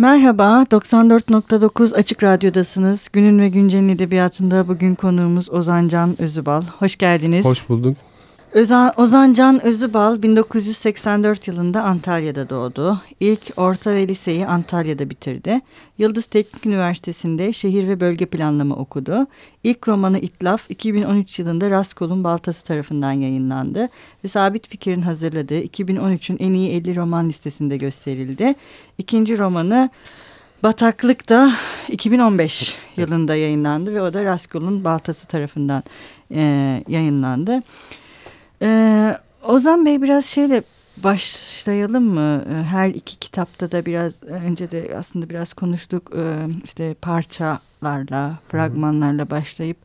Merhaba, 94.9 Açık Radyo'dasınız. Günün ve Güncel'in edebiyatında bugün konuğumuz Ozan Can Özübal. Hoş geldiniz. Hoş bulduk. Özan, Ozan Can Özübal 1984 yılında Antalya'da doğdu. İlk orta ve liseyi Antalya'da bitirdi. Yıldız Teknik Üniversitesi'nde şehir ve bölge planlama okudu. İlk romanı İtlaf 2013 yılında Raskol'un Baltası tarafından yayınlandı. Ve Sabit Fikir'in hazırladığı 2013'ün en iyi 50 roman listesinde gösterildi. İkinci romanı Bataklık da 2015 yılında yayınlandı ve o da Raskol'un Baltası tarafından e, yayınlandı. Ee, Ozan Bey biraz şeyle başlayalım mı? Ee, her iki kitapta da biraz önce de aslında biraz konuştuk ee, işte parçalarla, fragmanlarla başlayıp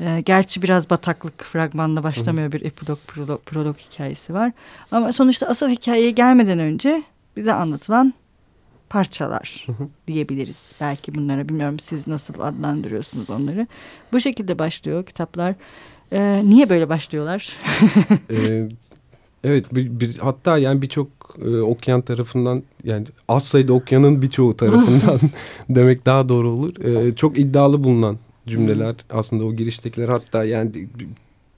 e, gerçi biraz bataklık fragmanla başlamıyor bir epilog prolog, prolog hikayesi var. Ama sonuçta asıl hikayeye gelmeden önce bize anlatılan parçalar diyebiliriz. Belki bunlara bilmiyorum siz nasıl adlandırıyorsunuz onları. Bu şekilde başlıyor kitaplar. Ee, niye böyle başlıyorlar? ee, evet bir, bir, hatta yani birçok e, okyan tarafından yani az sayıda okyanın birçoğu tarafından demek daha doğru olur. Ee, çok iddialı bulunan cümleler aslında o giriştekiler hatta yani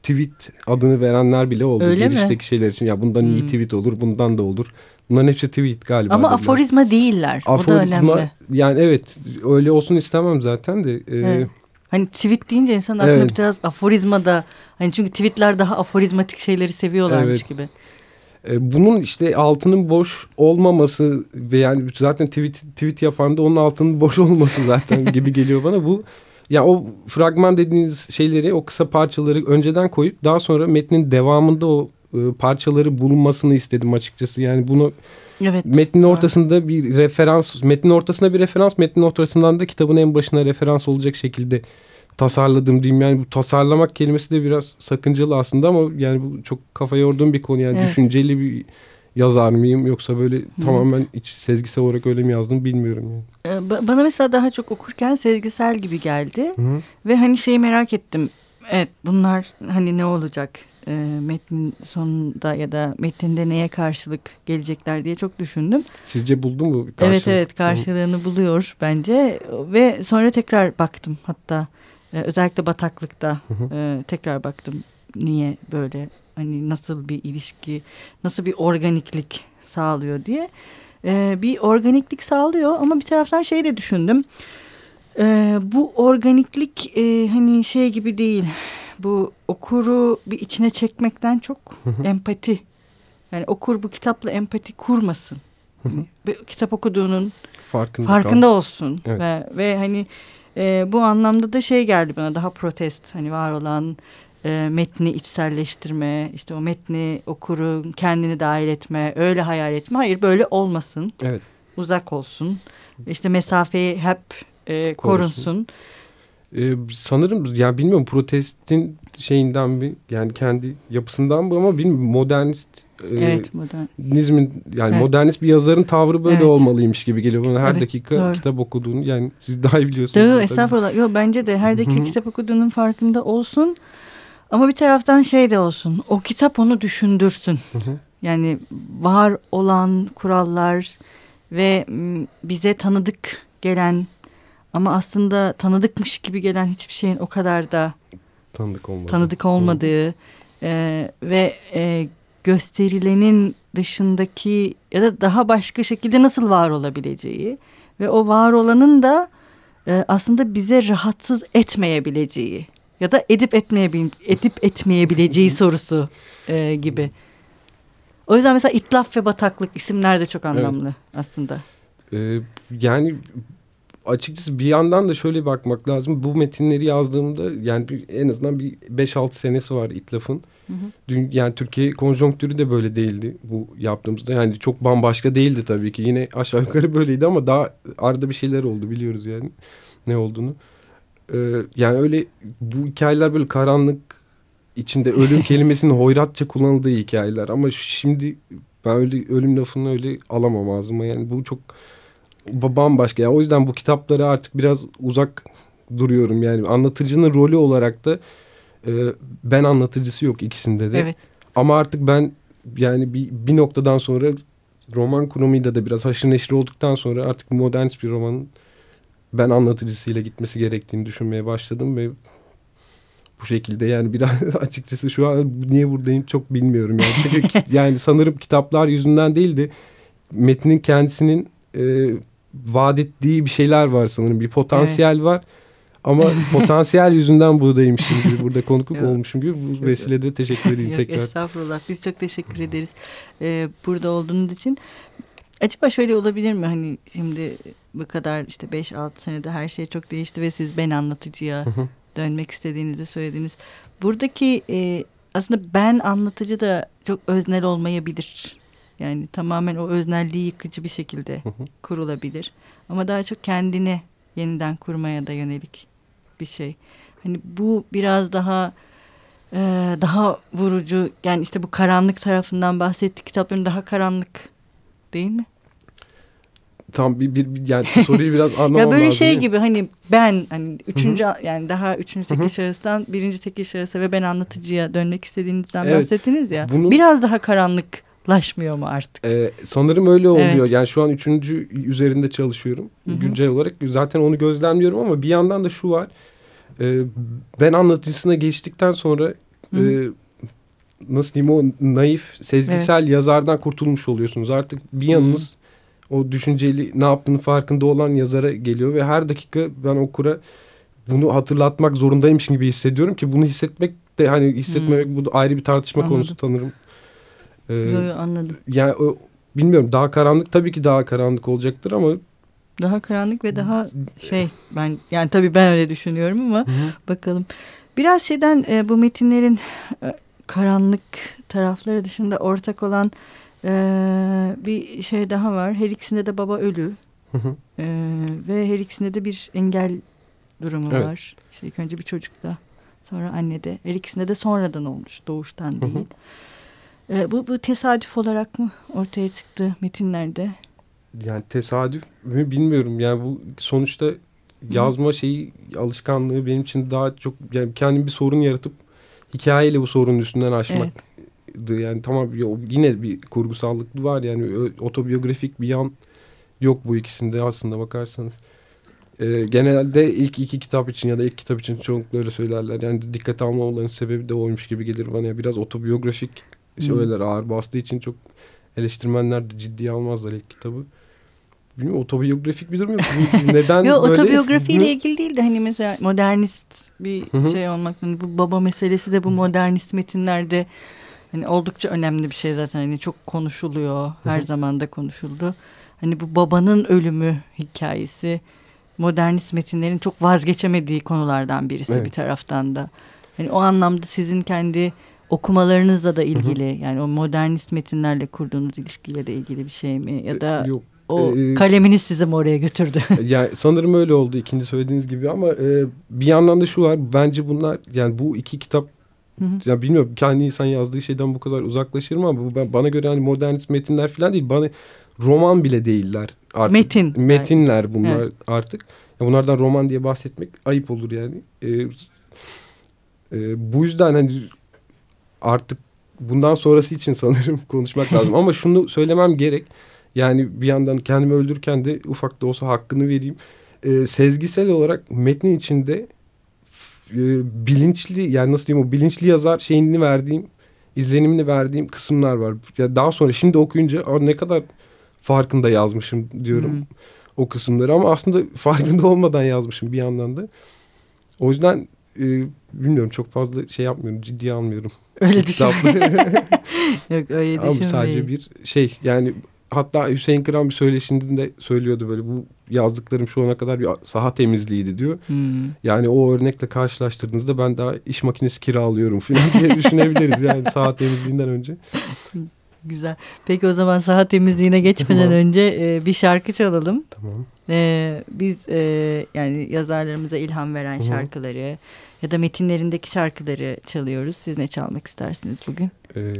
tweet adını verenler bile oldu. Öyle Girişteki mi? şeyler için ya bundan iyi tweet olur bundan da olur. Bunların hepsi tweet galiba. Ama dediler. aforizma değiller. Aforizma, o da önemli. Yani evet öyle olsun istemem zaten de. E, Evet. Hani tweet deyince insan aklına Evet. biraz aforizma da hani çünkü tweetler daha aforizmatik şeyleri seviyorlarmış Evet. gibi. E, bunun işte altının boş olmaması ve yani zaten tweet, tweet yapan da onun altının boş olması zaten gibi geliyor bana. Bu ya o fragman dediğiniz şeyleri o kısa parçaları önceden koyup daha sonra metnin devamında o e, parçaları bulunmasını istedim açıkçası. Yani bunu Evet. metnin ortasında bir referans, metnin ortasında bir referans, metnin ortasından da kitabın en başına referans olacak şekilde tasarladım diyeyim. Yani bu tasarlamak kelimesi de biraz sakıncalı aslında ama yani bu çok kafa yorduğum bir konu. Yani Evet. düşünceli bir yazar mıyım yoksa böyle tamamen iç sezgisel olarak öyle mi yazdım bilmiyorum. Yani. Ee, ba- Bana mesela daha çok okurken sezgisel gibi geldi. Hı hı. Ve hani şeyi merak ettim. Evet bunlar hani ne olacak e, metnin sonunda ya da metinde neye karşılık gelecekler diye çok düşündüm. Sizce buldun mu? Evet karşılık? evet karşılığını buluyor bence ve sonra tekrar baktım hatta e, özellikle bataklıkta Hı hı. e, tekrar baktım niye böyle hani nasıl bir ilişki nasıl bir organiklik sağlıyor diye E, bir organiklik sağlıyor ama bir taraftan şey de düşündüm E, bu organiklik e, hani şey gibi değil bu okuru bir içine çekmekten çok empati yani okur bu kitapla empati kurmasın hı. bir kitap okuduğunun Farkında, farkında kal. olsun Evet. ve, ve hani e, bu anlamda da şey geldi bana daha protest hani var olan e, metni içselleştirme işte o metni okuru kendini dahil etme öyle hayal etme hayır böyle olmasın Evet. uzak olsun işte mesafeyi hep e, Korusun. korunsun Ee, sanırım yani bilmiyorum protestin şeyinden mi yani kendi yapısından mı ama bilmiyorum modernist e, evet modern modernizmin yani Evet. modernist bir yazarın tavrı böyle Evet. olmalıymış gibi geliyor bana her Evet, dakika doğru. kitap okuduğunu yani siz daha iyi biliyorsunuz. Tabii. estağfurullah. Yok bence de her dakika Hı hı. kitap okuduğunun farkında olsun. Ama bir taraftan şey de olsun. O kitap onu düşündürsün. Hı hı. Yani var olan kurallar ve bize tanıdık gelen ama aslında tanıdıkmış gibi gelen hiçbir şeyin o kadar da Tanıdık olmadı. tanıdık olmadığı e, ve e, gösterilenin dışındaki ya da daha başka şekilde nasıl var olabileceği ve o var olanın da e, aslında bize rahatsız etmeyebileceği ya da edip etmeyebil edip etmeyebileceği sorusu e, gibi. O yüzden mesela itlaf ve bataklık isimler de çok anlamlı aslında. Ee, yani açıkçası bir yandan da şöyle bakmak lazım. Bu metinleri yazdığımda yani bir, en azından bir 5-6 senesi var İtlaf'ın. Hı hı. Dün, yani Türkiye konjonktürü de böyle değildi bu yaptığımızda. Yani çok bambaşka değildi tabii ki. Yine aşağı yukarı böyleydi ama daha arada bir şeyler oldu biliyoruz yani ne olduğunu. Ee, yani öyle bu hikayeler böyle karanlık içinde ölüm kelimesinin hoyratça kullanıldığı hikayeler. Ama şimdi ben öyle ölüm lafını öyle alamam ağzıma. Yani bu çok bambaşka. Yani o yüzden bu kitaplara artık biraz uzak duruyorum. Yani anlatıcının rolü olarak da e, ben anlatıcısı yok ikisinde de. Evet. Ama artık ben yani bir, bir noktadan sonra roman kurumuyla da biraz haşır neşir olduktan sonra artık modern bir romanın ben anlatıcısıyla gitmesi gerektiğini düşünmeye başladım ve bu şekilde yani biraz açıkçası şu an niye buradayım çok bilmiyorum yani çünkü yani sanırım kitaplar yüzünden değil de metnin kendisinin e, vaat ettiği bir şeyler var sanırım bir potansiyel evet. var ama potansiyel yüzünden buradaymışım gibi burada konukluk olmuşum gibi bu vesilede teşekkür edeyim Yok, tekrar. Estağfurullah biz çok teşekkür ederiz ee, burada olduğunuz için. Acaba şöyle olabilir mi hani şimdi bu kadar işte 5-6 senede her şey çok değişti ve siz ben anlatıcıya dönmek istediğinizi söylediniz. Buradaki e, aslında ben anlatıcı da çok öznel olmayabilir. Yani tamamen o öznelliği yıkıcı bir şekilde kurulabilir. Ama daha çok kendine yeniden kurmaya da yönelik bir şey. Hani bu biraz daha e, daha vurucu yani işte bu karanlık tarafından bahsettik kitapların daha karanlık değil mi? Tam bir, bir, bir yani soruyu biraz anlamam lazım. ya böyle şey gibi hani ben hani üçüncü Hı-hı. yani daha üçüncü tekil şahıstan birinci tekil şahısa ve ben anlatıcıya dönmek istediğinizden evet, bahsettiniz ya. Bunu, biraz daha karanlıklaşmıyor mu artık? E, sanırım öyle oluyor. Evet. Yani şu an üçüncü üzerinde çalışıyorum Hı-hı. güncel olarak. Zaten onu gözlemliyorum ama bir yandan da şu var. E, ben anlatıcısına geçtikten sonra e, nasıl diyeyim o naif, sezgisel evet. yazardan kurtulmuş oluyorsunuz. Artık bir yanınız Hı-hı. o düşünceli ne yaptığını farkında olan yazara geliyor ve her dakika ben okura bunu hatırlatmak zorundaymış gibi hissediyorum ki bunu hissetmek de hani hissetmemek hmm. bu da ayrı bir tartışma anladım. konusu tanırım. Ee, Yo, anladım. Yani o, bilmiyorum daha karanlık tabii ki daha karanlık olacaktır ama daha karanlık ve daha şey ben yani tabii ben öyle düşünüyorum ama Hı -hı. bakalım. Biraz şeyden e, bu metinlerin e, karanlık tarafları dışında ortak olan e, bir şey daha var. Her ikisinde de baba ölü. Hı hı. E, ve her ikisinde de bir engel durumu evet. var. İşte ilk önce bir çocukta sonra annede. Her ikisinde de sonradan olmuş doğuştan değil. Hı hı. E, bu, bu tesadüf olarak mı ortaya çıktı metinlerde? Yani tesadüf mü bilmiyorum. Yani bu sonuçta yazma şeyi alışkanlığı benim için daha çok yani kendim bir sorun yaratıp hikayeyle bu sorunun üstünden aşmak. Evet. Yani tamam yine bir kurgusallık var yani otobiyografik bir yan yok bu ikisinde aslında bakarsanız. Ee, genelde ilk iki kitap için ya da ilk kitap için çoğunlukla öyle söylerler. Yani dikkat almamaların sebebi de oymuş gibi gelir bana. Biraz otobiyografik şeyler ağır bastığı için çok eleştirmenler de ciddiye almazlar ilk kitabı bilmiyorum otobiyografik bir durum yok. Neden Yok böyle? otobiyografiyle ilgili değil de hani mesela modernist bir şey olmak. Hani bu baba meselesi de bu modernist metinlerde hani oldukça önemli bir şey zaten. Hani çok konuşuluyor. Her zaman da konuşuldu. Hani bu babanın ölümü hikayesi modernist metinlerin çok vazgeçemediği konulardan birisi evet. bir taraftan da. Yani o anlamda sizin kendi okumalarınızla da ilgili yani o modernist metinlerle kurduğunuz ilişkiyle de ilgili bir şey mi ya da Yok o ee, kaleminiz sizi mi oraya götürdü? yani sanırım öyle oldu ikinci söylediğiniz gibi ama e, bir yandan da şu var bence bunlar yani bu iki kitap Hı hı. Ya bilmiyorum kendi insan yazdığı şeyden bu kadar uzaklaşır mı ama bu ben, bana göre hani modernist metinler falan değil. Bana roman bile değiller artık. Metin. Metinler yani. bunlar evet. artık. Ya bunlardan roman diye bahsetmek ayıp olur yani. Ee, e, bu yüzden hani artık bundan sonrası için sanırım konuşmak lazım. Ama şunu söylemem gerek. Yani bir yandan kendimi öldürürken de ufak da olsa hakkını vereyim. E, sezgisel olarak metnin içinde e, bilinçli yani nasıl diyeyim o bilinçli yazar şeyini verdiğim izlenimini verdiğim kısımlar var. Ya daha sonra şimdi okuyunca ne kadar farkında yazmışım diyorum hmm. o kısımları ama aslında farkında olmadan yazmışım bir yandan da. O yüzden e, bilmiyorum çok fazla şey yapmıyorum ciddiye almıyorum. Öyle düşün. Yok öyle düşünmeyin. Ama sadece bir şey yani hatta Hüseyin Kıran bir söyleşinde söylüyordu böyle bu yazdıklarım şu ana kadar bir saha temizliğiydi diyor. Hmm. Yani o örnekle karşılaştırdığınızda ben daha iş makinesi kiralıyorum falan diye düşünebiliriz yani saha temizliğinden önce. Güzel. Peki o zaman saha temizliğine geçmeden tamam. önce e, bir şarkı çalalım. Tamam. E, biz e, yani yazarlarımıza ilham veren Hı -hı. şarkıları ya da metinlerindeki şarkıları çalıyoruz. Siz ne çalmak istersiniz bugün? Ee,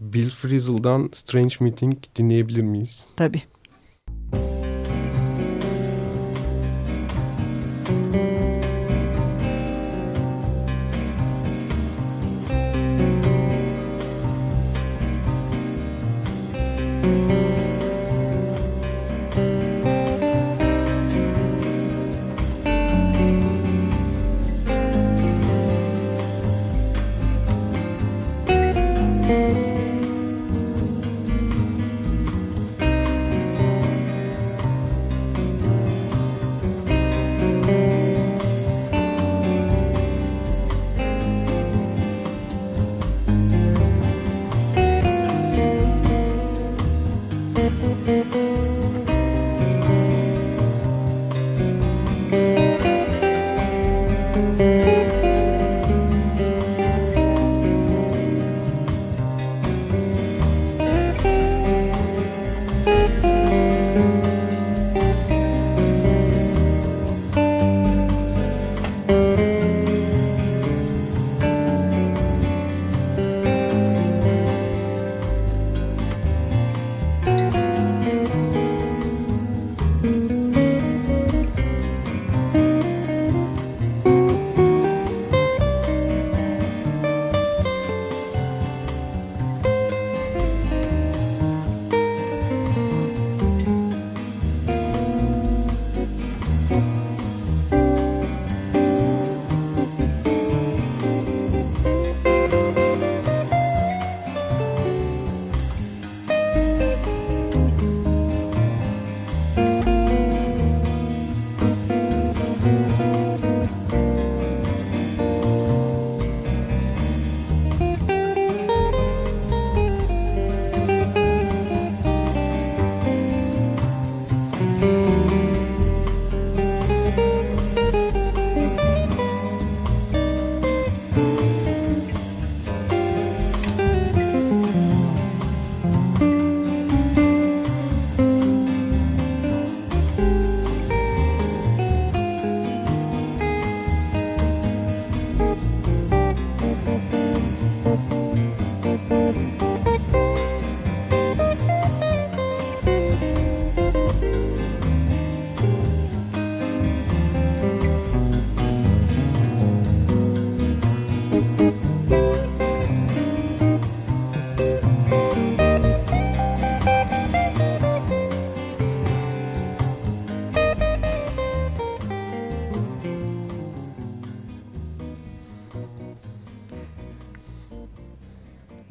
Bill Frisell'dan Strange Meeting dinleyebilir miyiz? Tabii.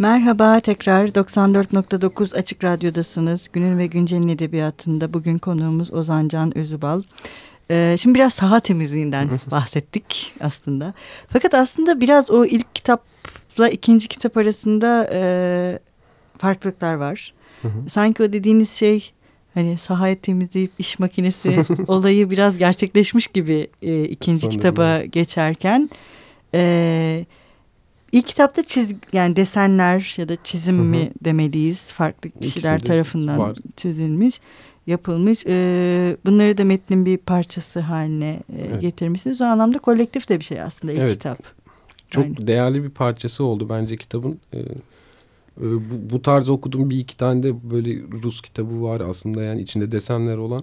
Merhaba tekrar 94.9 Açık Radyo'dasınız. Günün ve Güncel'in edebiyatında bugün konuğumuz Ozan Can Özübal. Ee, şimdi biraz saha temizliğinden bahsettik aslında. Fakat aslında biraz o ilk kitapla ikinci kitap arasında e, farklılıklar var. Sanki o dediğiniz şey hani sahayı temizleyip iş makinesi olayı biraz gerçekleşmiş gibi e, ikinci Sanırım kitaba geçerken... E, İlk kitapta çiz yani desenler ya da çizim mi demeliyiz farklı kişiler tarafından var. çizilmiş yapılmış. Ee, bunları da metnin bir parçası haline e, evet. getirmişsiniz. O anlamda kolektif de bir şey aslında ilk evet. kitap. Çok yani. değerli bir parçası oldu bence kitabın. Ee, e, bu, bu tarz okudum bir iki tane de böyle Rus kitabı var aslında yani içinde desenler olan.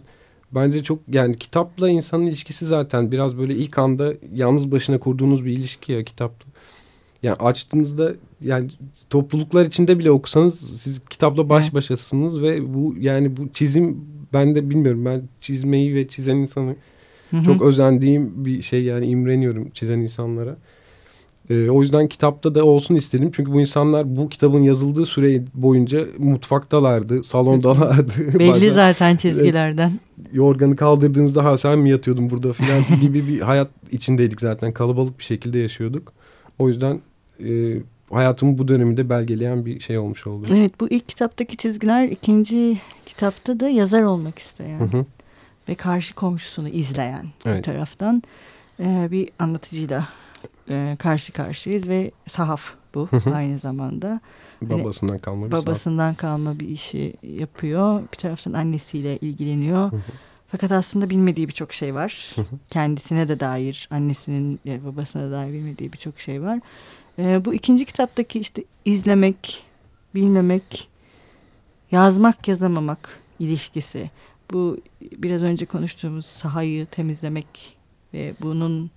Bence çok yani kitapla insanın ilişkisi zaten biraz böyle ilk anda yalnız başına kurduğunuz bir ilişki ya kitapla. Yani açtığınızda yani topluluklar içinde bile okusanız siz kitapla baş başasınız ve bu yani bu çizim ben de bilmiyorum ben çizmeyi ve çizen insanı hı hı. çok özendiğim bir şey yani imreniyorum çizen insanlara. Ee, o yüzden kitapta da olsun istedim. Çünkü bu insanlar bu kitabın yazıldığı süre boyunca mutfaktalardı, salondalardı. Belli Bazen, zaten çizgilerden. Yorganı kaldırdığınızda ha sen mi yatıyordun burada filan gibi bir hayat içindeydik zaten. Kalabalık bir şekilde yaşıyorduk. O yüzden e, hayatımın bu döneminde belgeleyen bir şey olmuş oldu. Evet bu ilk kitaptaki çizgiler ikinci kitapta da yazar olmak isteyen hı hı. ve karşı komşusunu izleyen evet. bir taraftan e, bir anlatıcıyla e, karşı karşıyayız ve sahaf bu hı hı. aynı zamanda. Hani babasından kalma bir Babasından sahaf. kalma bir işi yapıyor. Bir taraftan annesiyle ilgileniyor. Hı hı. Fakat aslında bilmediği birçok şey var. Kendisine de dair, annesinin ve babasına da dair bilmediği birçok şey var. E, bu ikinci kitaptaki işte izlemek, bilmemek, yazmak, yazamamak ilişkisi. Bu biraz önce konuştuğumuz sahayı temizlemek ve bunun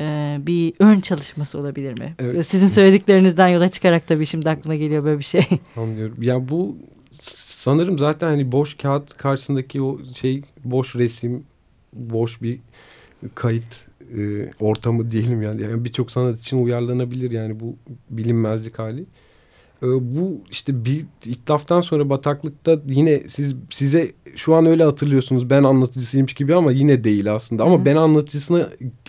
e, bir ön çalışması olabilir mi? Evet. Sizin söylediklerinizden yola çıkarak tabii şimdi aklıma geliyor böyle bir şey. Anlıyorum. Ya bu sanırım zaten hani boş kağıt karşısındaki o şey boş resim, boş bir kayıt e, ortamı diyelim yani. yani Birçok sanat için uyarlanabilir yani bu bilinmezlik hali. E, bu işte bir itlaftan sonra bataklıkta yine siz size şu an öyle hatırlıyorsunuz ben anlatıcısıymış gibi ama yine değil aslında. Ama Hı. ben anlatıcısına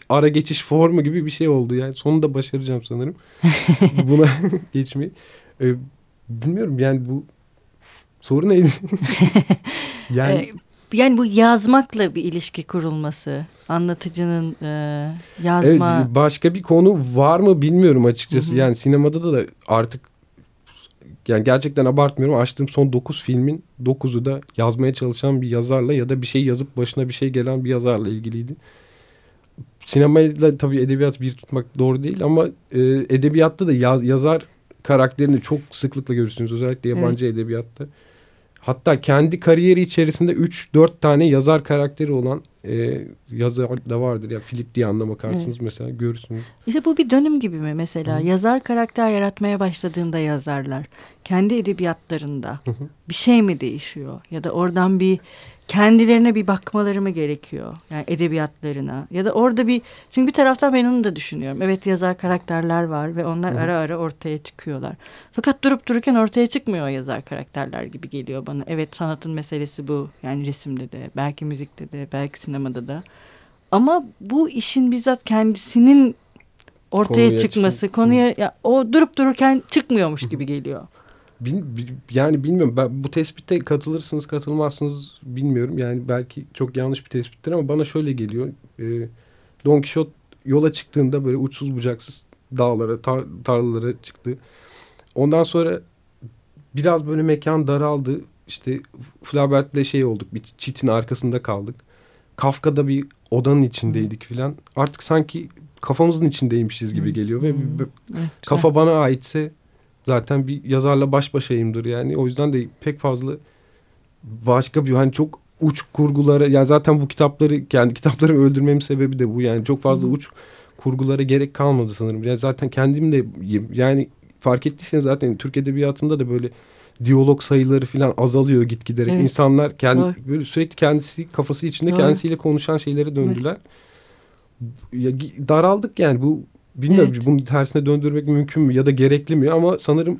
ara geçiş formu gibi bir şey oldu yani. Sonunda başaracağım sanırım. Buna geçmeyi. E, bilmiyorum yani bu soru neydi? yani e, yani bu yazmakla bir ilişki kurulması, anlatıcının e, yazma... Evet, başka bir konu var mı bilmiyorum açıkçası. Hı hı. Yani sinemada da, da artık yani gerçekten abartmıyorum. Açtığım son dokuz filmin dokuzu da yazmaya çalışan bir yazarla ya da bir şey yazıp başına bir şey gelen bir yazarla ilgiliydi. Sinemayla tabii edebiyat bir tutmak doğru değil ama e, edebiyatta da yaz, yazar karakterini çok sıklıkla görürsünüz. Özellikle yabancı evet. edebiyatta. Hatta kendi kariyeri içerisinde 3-4 tane yazar karakteri olan e, yazar da vardır. Ya Philip diye bakarsınız evet. mesela görürsünüz. İşte bu bir dönüm gibi mi mesela? Hı. Yazar karakter yaratmaya başladığında yazarlar kendi edebiyatlarında Hı. bir şey mi değişiyor? Ya da oradan bir kendilerine bir bakmaları mı gerekiyor? Yani edebiyatlarına ya da orada bir çünkü bir taraftan ben onu da düşünüyorum. Evet yazar karakterler var ve onlar Hı. ara ara ortaya çıkıyorlar. Fakat durup dururken ortaya çıkmıyor yazar karakterler gibi geliyor bana. Evet sanatın meselesi bu. Yani resimde de, belki müzikte de, belki sinemada da. Ama bu işin bizzat kendisinin ortaya konuya çıkması, çıkın. konuya ya, o durup dururken çıkmıyormuş gibi geliyor. Bil, yani bilmiyorum ben bu tespitte katılırsınız katılmazsınız bilmiyorum. Yani belki çok yanlış bir tespittir ama bana şöyle geliyor. E, Don Quixote yola çıktığında böyle uçsuz bucaksız dağlara, tar tarlalara çıktı. Ondan sonra biraz böyle mekan daraldı. İşte Flaubert'le şey olduk bir çitin arkasında kaldık. Kafka'da bir odanın içindeydik filan. Artık sanki kafamızın içindeymişiz gibi geliyor ve evet, kafa bana aitse zaten bir yazarla baş başayımdır yani. O yüzden de pek fazla başka bir hani çok uç kurgulara yani zaten bu kitapları kendi kitaplarımı öldürmemin sebebi de bu yani çok fazla Hı. uç kurgulara gerek kalmadı sanırım. Yani zaten kendim de yani fark ettiyseniz zaten Türk edebiyatında da böyle diyalog sayıları falan azalıyor git giderek. Evet. İnsanlar kendi Doğru. böyle sürekli kendisi kafası içinde Doğru. kendisiyle konuşan şeylere döndüler. Ya, daraldık yani bu Bilmiyorum evet. bunu tersine döndürmek mümkün mü ya da gerekli mi ama sanırım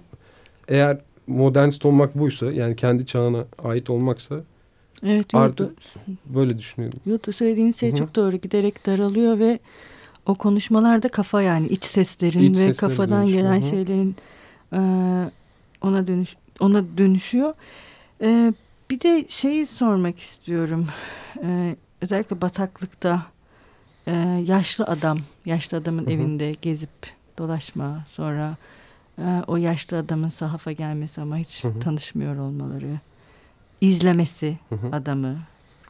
eğer modernist olmak buysa yani kendi çağına ait olmaksa Evet, artık böyle düşünüyorum. Yurtta söylediğiniz şey Hı -hı. çok doğru. Giderek daralıyor ve o konuşmalarda kafa yani iç seslerin iç ve kafadan dönüşüyor. gelen Hı -hı. şeylerin e, ona dönüş ona dönüşüyor. E, bir de şeyi sormak istiyorum. E, özellikle bataklıkta e, yaşlı adam, yaşlı adamın Hı -hı. evinde gezip dolaşma, sonra e, o yaşlı adamın sahafa gelmesi ama hiç Hı -hı. tanışmıyor olmaları, izlemesi Hı -hı. adamı,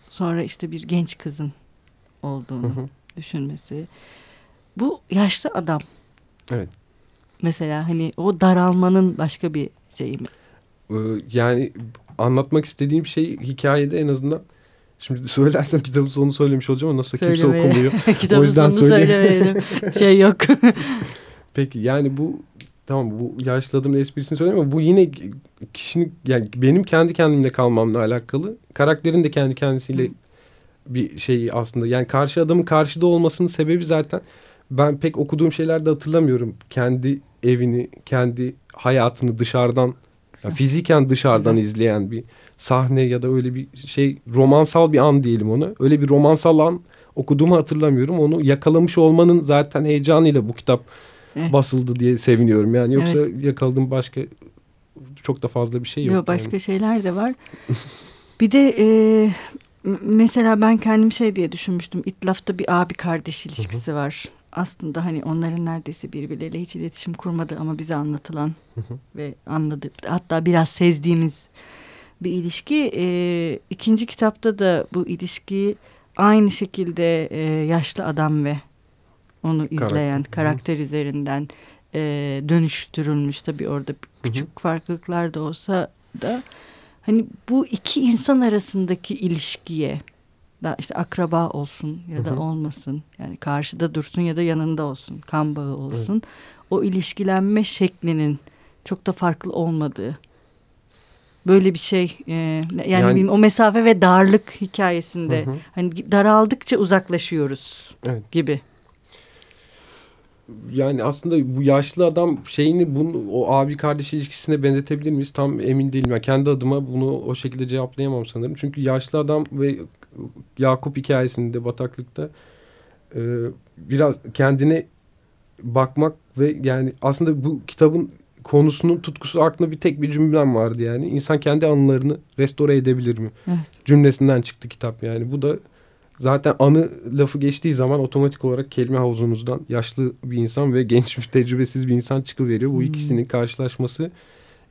sonra işte bir genç kızın olduğunu Hı -hı. düşünmesi. Bu yaşlı adam. Evet. Mesela hani o daralmanın başka bir şeyi mi? Ee, yani anlatmak istediğim şey hikayede en azından Şimdi söylersem kitabın sonunu söylemiş olacağım ama nasıl kimse okumuyor. kitabın o yüzden sonunu söylemeyelim. şey yok. Peki yani bu tamam bu yaşlı adamın esprisini söyleyeyim ama bu yine kişinin yani benim kendi kendimle kalmamla alakalı. Karakterin de kendi kendisiyle bir şey aslında. Yani karşı adamın karşıda olmasının sebebi zaten ben pek okuduğum şeylerde hatırlamıyorum. Kendi evini, kendi hayatını dışarıdan yani fiziken dışarıdan izleyen bir sahne ya da öyle bir şey romansal bir an diyelim ona. Öyle bir romansal an okuduğumu hatırlamıyorum. Onu yakalamış olmanın zaten heyecanıyla bu kitap evet. basıldı diye seviniyorum. Yani yoksa evet. yakaladığım başka çok da fazla bir şey yok. Yok başka yani. şeyler de var. bir de e, mesela ben kendim şey diye düşünmüştüm. İtlaf'ta bir abi kardeş ilişkisi Hı -hı. var aslında hani onların neredeyse birbirleriyle hiç iletişim kurmadı ama bize anlatılan ve anladı hatta biraz sezdiğimiz bir ilişki. E, ikinci kitapta da bu ilişki aynı şekilde e, yaşlı adam ve onu izleyen karakter, karakter üzerinden e, dönüştürülmüş. Tabii orada küçük farklılıklar da olsa da hani bu iki insan arasındaki ilişkiye da işte akraba olsun ya da hı hı. olmasın yani karşıda dursun ya da yanında olsun kan bağı olsun evet. o ilişkilenme şeklinin çok da farklı olmadığı böyle bir şey e, yani, yani o mesafe ve darlık hikayesinde hı hı. hani daraldıkça uzaklaşıyoruz evet. gibi yani aslında bu yaşlı adam şeyini bunu o abi kardeş ilişkisine benzetebilir miyiz? Tam emin değilim. Yani kendi adıma bunu o şekilde cevaplayamam sanırım. Çünkü yaşlı adam ve Yakup hikayesinde bataklıkta e, biraz kendine bakmak ve yani aslında bu kitabın konusunun tutkusu aklında bir tek bir cümlem vardı yani. İnsan kendi anılarını restore edebilir mi? Evet. Cümlesinden çıktı kitap yani. Bu da zaten anı lafı geçtiği zaman otomatik olarak kelime havuzunuzdan yaşlı bir insan ve genç bir tecrübesiz bir insan çıkıveriyor. Bu hmm. ikisinin karşılaşması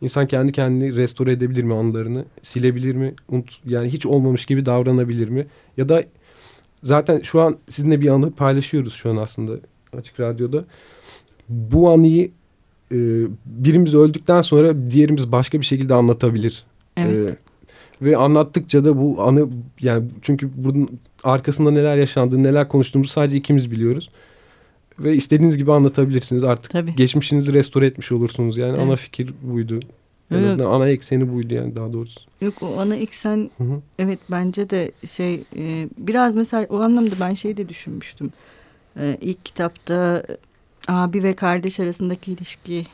insan kendi kendini restore edebilir mi anılarını? Silebilir mi? Yani hiç olmamış gibi davranabilir mi? Ya da zaten şu an sizinle bir anı paylaşıyoruz şu an aslında açık radyoda. Bu anıyı e, birimiz öldükten sonra diğerimiz başka bir şekilde anlatabilir. Evet. E, ve anlattıkça da bu anı yani çünkü bunun arkasında neler yaşandığını neler konuştuğumuzu sadece ikimiz biliyoruz. Ve istediğiniz gibi anlatabilirsiniz artık. Tabii. Geçmişinizi restore etmiş olursunuz yani evet. ana fikir buydu. En evet. azından ana ekseni buydu yani daha doğrusu. Yok o ana eksen hı hı. evet bence de şey e, biraz mesela o anlamda ben şey de düşünmüştüm. E, ilk kitapta abi ve kardeş arasındaki ilişki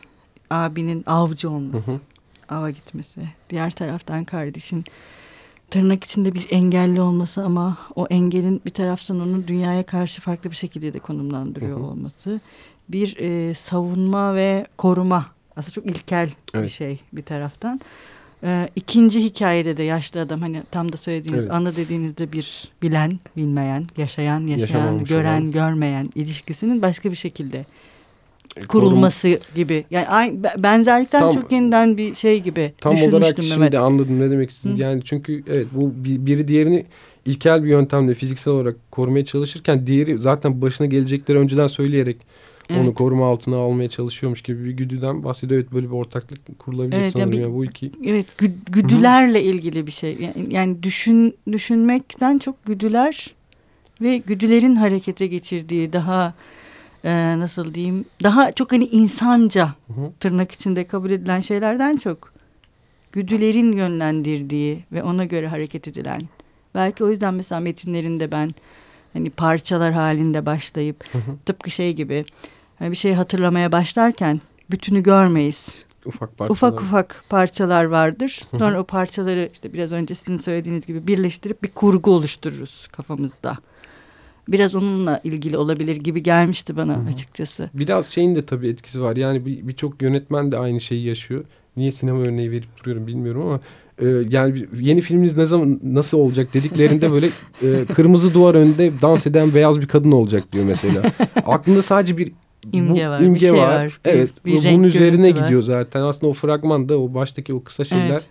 abinin avcı olması. Hı hı. Ava gitmesi. Diğer taraftan kardeşin tırnak içinde bir engelli olması ama o engelin bir taraftan onu dünyaya karşı farklı bir şekilde de konumlandırıyor hı hı. olması. Bir e, savunma ve koruma aslında çok ilkel evet. bir şey bir taraftan. Ee, ikinci hikayede de yaşlı adam hani tam da söylediğiniz evet. ana dediğinizde bir bilen, bilmeyen, yaşayan, yaşayan, gören, olan. görmeyen ilişkisinin başka bir şekilde e, kurulması Korum. gibi. Yani aynı, benzerlikten tam, çok yeniden bir şey gibi tam düşünmüştüm olarak Mehmet. şimdi anladım ne demek istediğini. Yani çünkü evet bu biri diğerini ilkel bir yöntemle fiziksel olarak korumaya çalışırken diğeri zaten başına gelecekleri önceden söyleyerek evet. onu koruma altına almaya çalışıyormuş gibi bir güdüden bahsediyor. Evet böyle bir ortaklık kurulabilir evet, sanırım yani bir, ya bu iki. Evet gü güdülerle Hı -hı. ilgili bir şey. Yani, yani düşün düşünmekten çok güdüler ve güdülerin harekete geçirdiği daha e, nasıl diyeyim daha çok hani insanca Hı -hı. tırnak içinde kabul edilen şeylerden çok güdülerin yönlendirdiği ve ona göre hareket edilen. Belki o yüzden mesela metinlerinde ben hani parçalar halinde başlayıp hı hı. tıpkı şey gibi hani bir şey hatırlamaya başlarken bütünü görmeyiz. ufak parçalar. ufak ufak parçalar vardır. Sonra o parçaları işte biraz önce sizin söylediğiniz gibi birleştirip bir kurgu oluştururuz kafamızda. Biraz onunla ilgili olabilir gibi gelmişti bana Hı hı. açıkçası. Biraz şeyin de tabii etkisi var. Yani bir- birçok yönetmen de aynı şeyi yaşıyor. Niye sinema örneği verip duruyorum bilmiyorum ama e, yani bir- yeni filminiz ne zaman nasıl olacak dediklerinde böyle e, kırmızı duvar önünde dans eden beyaz bir kadın olacak diyor mesela. Aklında sadece bir İmge bu var, bir şey var, bir- evet. bir renk bunun üzerine var. gidiyor zaten. Aslında o fragmanda o baştaki o kısa şeyler Evet.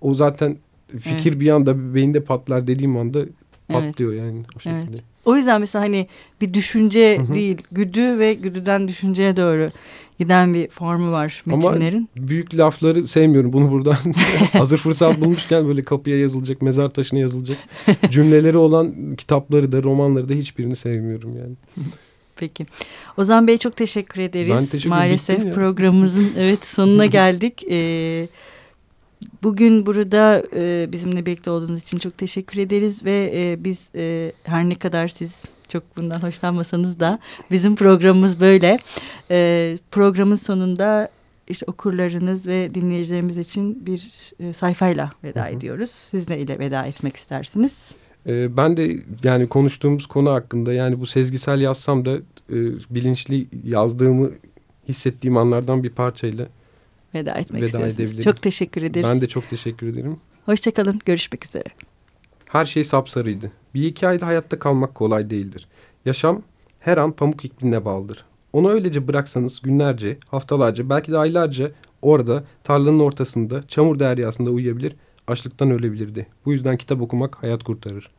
o zaten fikir bir anda beyinde patlar dediğim anda patlıyor yani o şekilde. Evet. O yüzden mesela hani bir düşünce Hı hı. değil, güdü ve güdüden düşünceye doğru giden bir formu var Ama metinlerin. büyük lafları sevmiyorum. Bunu buradan hazır fırsat bulmuşken böyle kapıya yazılacak, mezar taşına yazılacak cümleleri olan kitapları da, romanları da hiçbirini sevmiyorum yani. Peki. Ozan Bey çok teşekkür ederiz. Ben teşekkür- Maalesef programımızın evet sonuna geldik. Ee, bugün burada e, bizimle birlikte olduğunuz için çok teşekkür ederiz ve e, biz e, her ne kadar siz çok bundan hoşlanmasanız da bizim programımız böyle. E, programın sonunda işte okurlarınız ve dinleyicilerimiz için bir e, sayfayla veda Hı hı. ediyoruz. Siz ne ile veda etmek istersiniz? Ee, ben de yani konuştuğumuz konu hakkında yani bu sezgisel yazsam da e, bilinçli yazdığımı hissettiğim anlardan bir parçayla Veda etmek Veda istiyorsunuz. edebilirim. Çok teşekkür ederiz. ben de çok teşekkür ederim. Hoşçakalın. Görüşmek üzere. Her şey sapsarıydı. Bir iki ayda hayatta kalmak kolay değildir. Yaşam her an pamuk iklimine bağlıdır. Onu öylece bıraksanız günlerce, haftalarca, belki de aylarca orada tarlanın ortasında, çamur deryasında uyuyabilir, açlıktan ölebilirdi. Bu yüzden kitap okumak hayat kurtarır.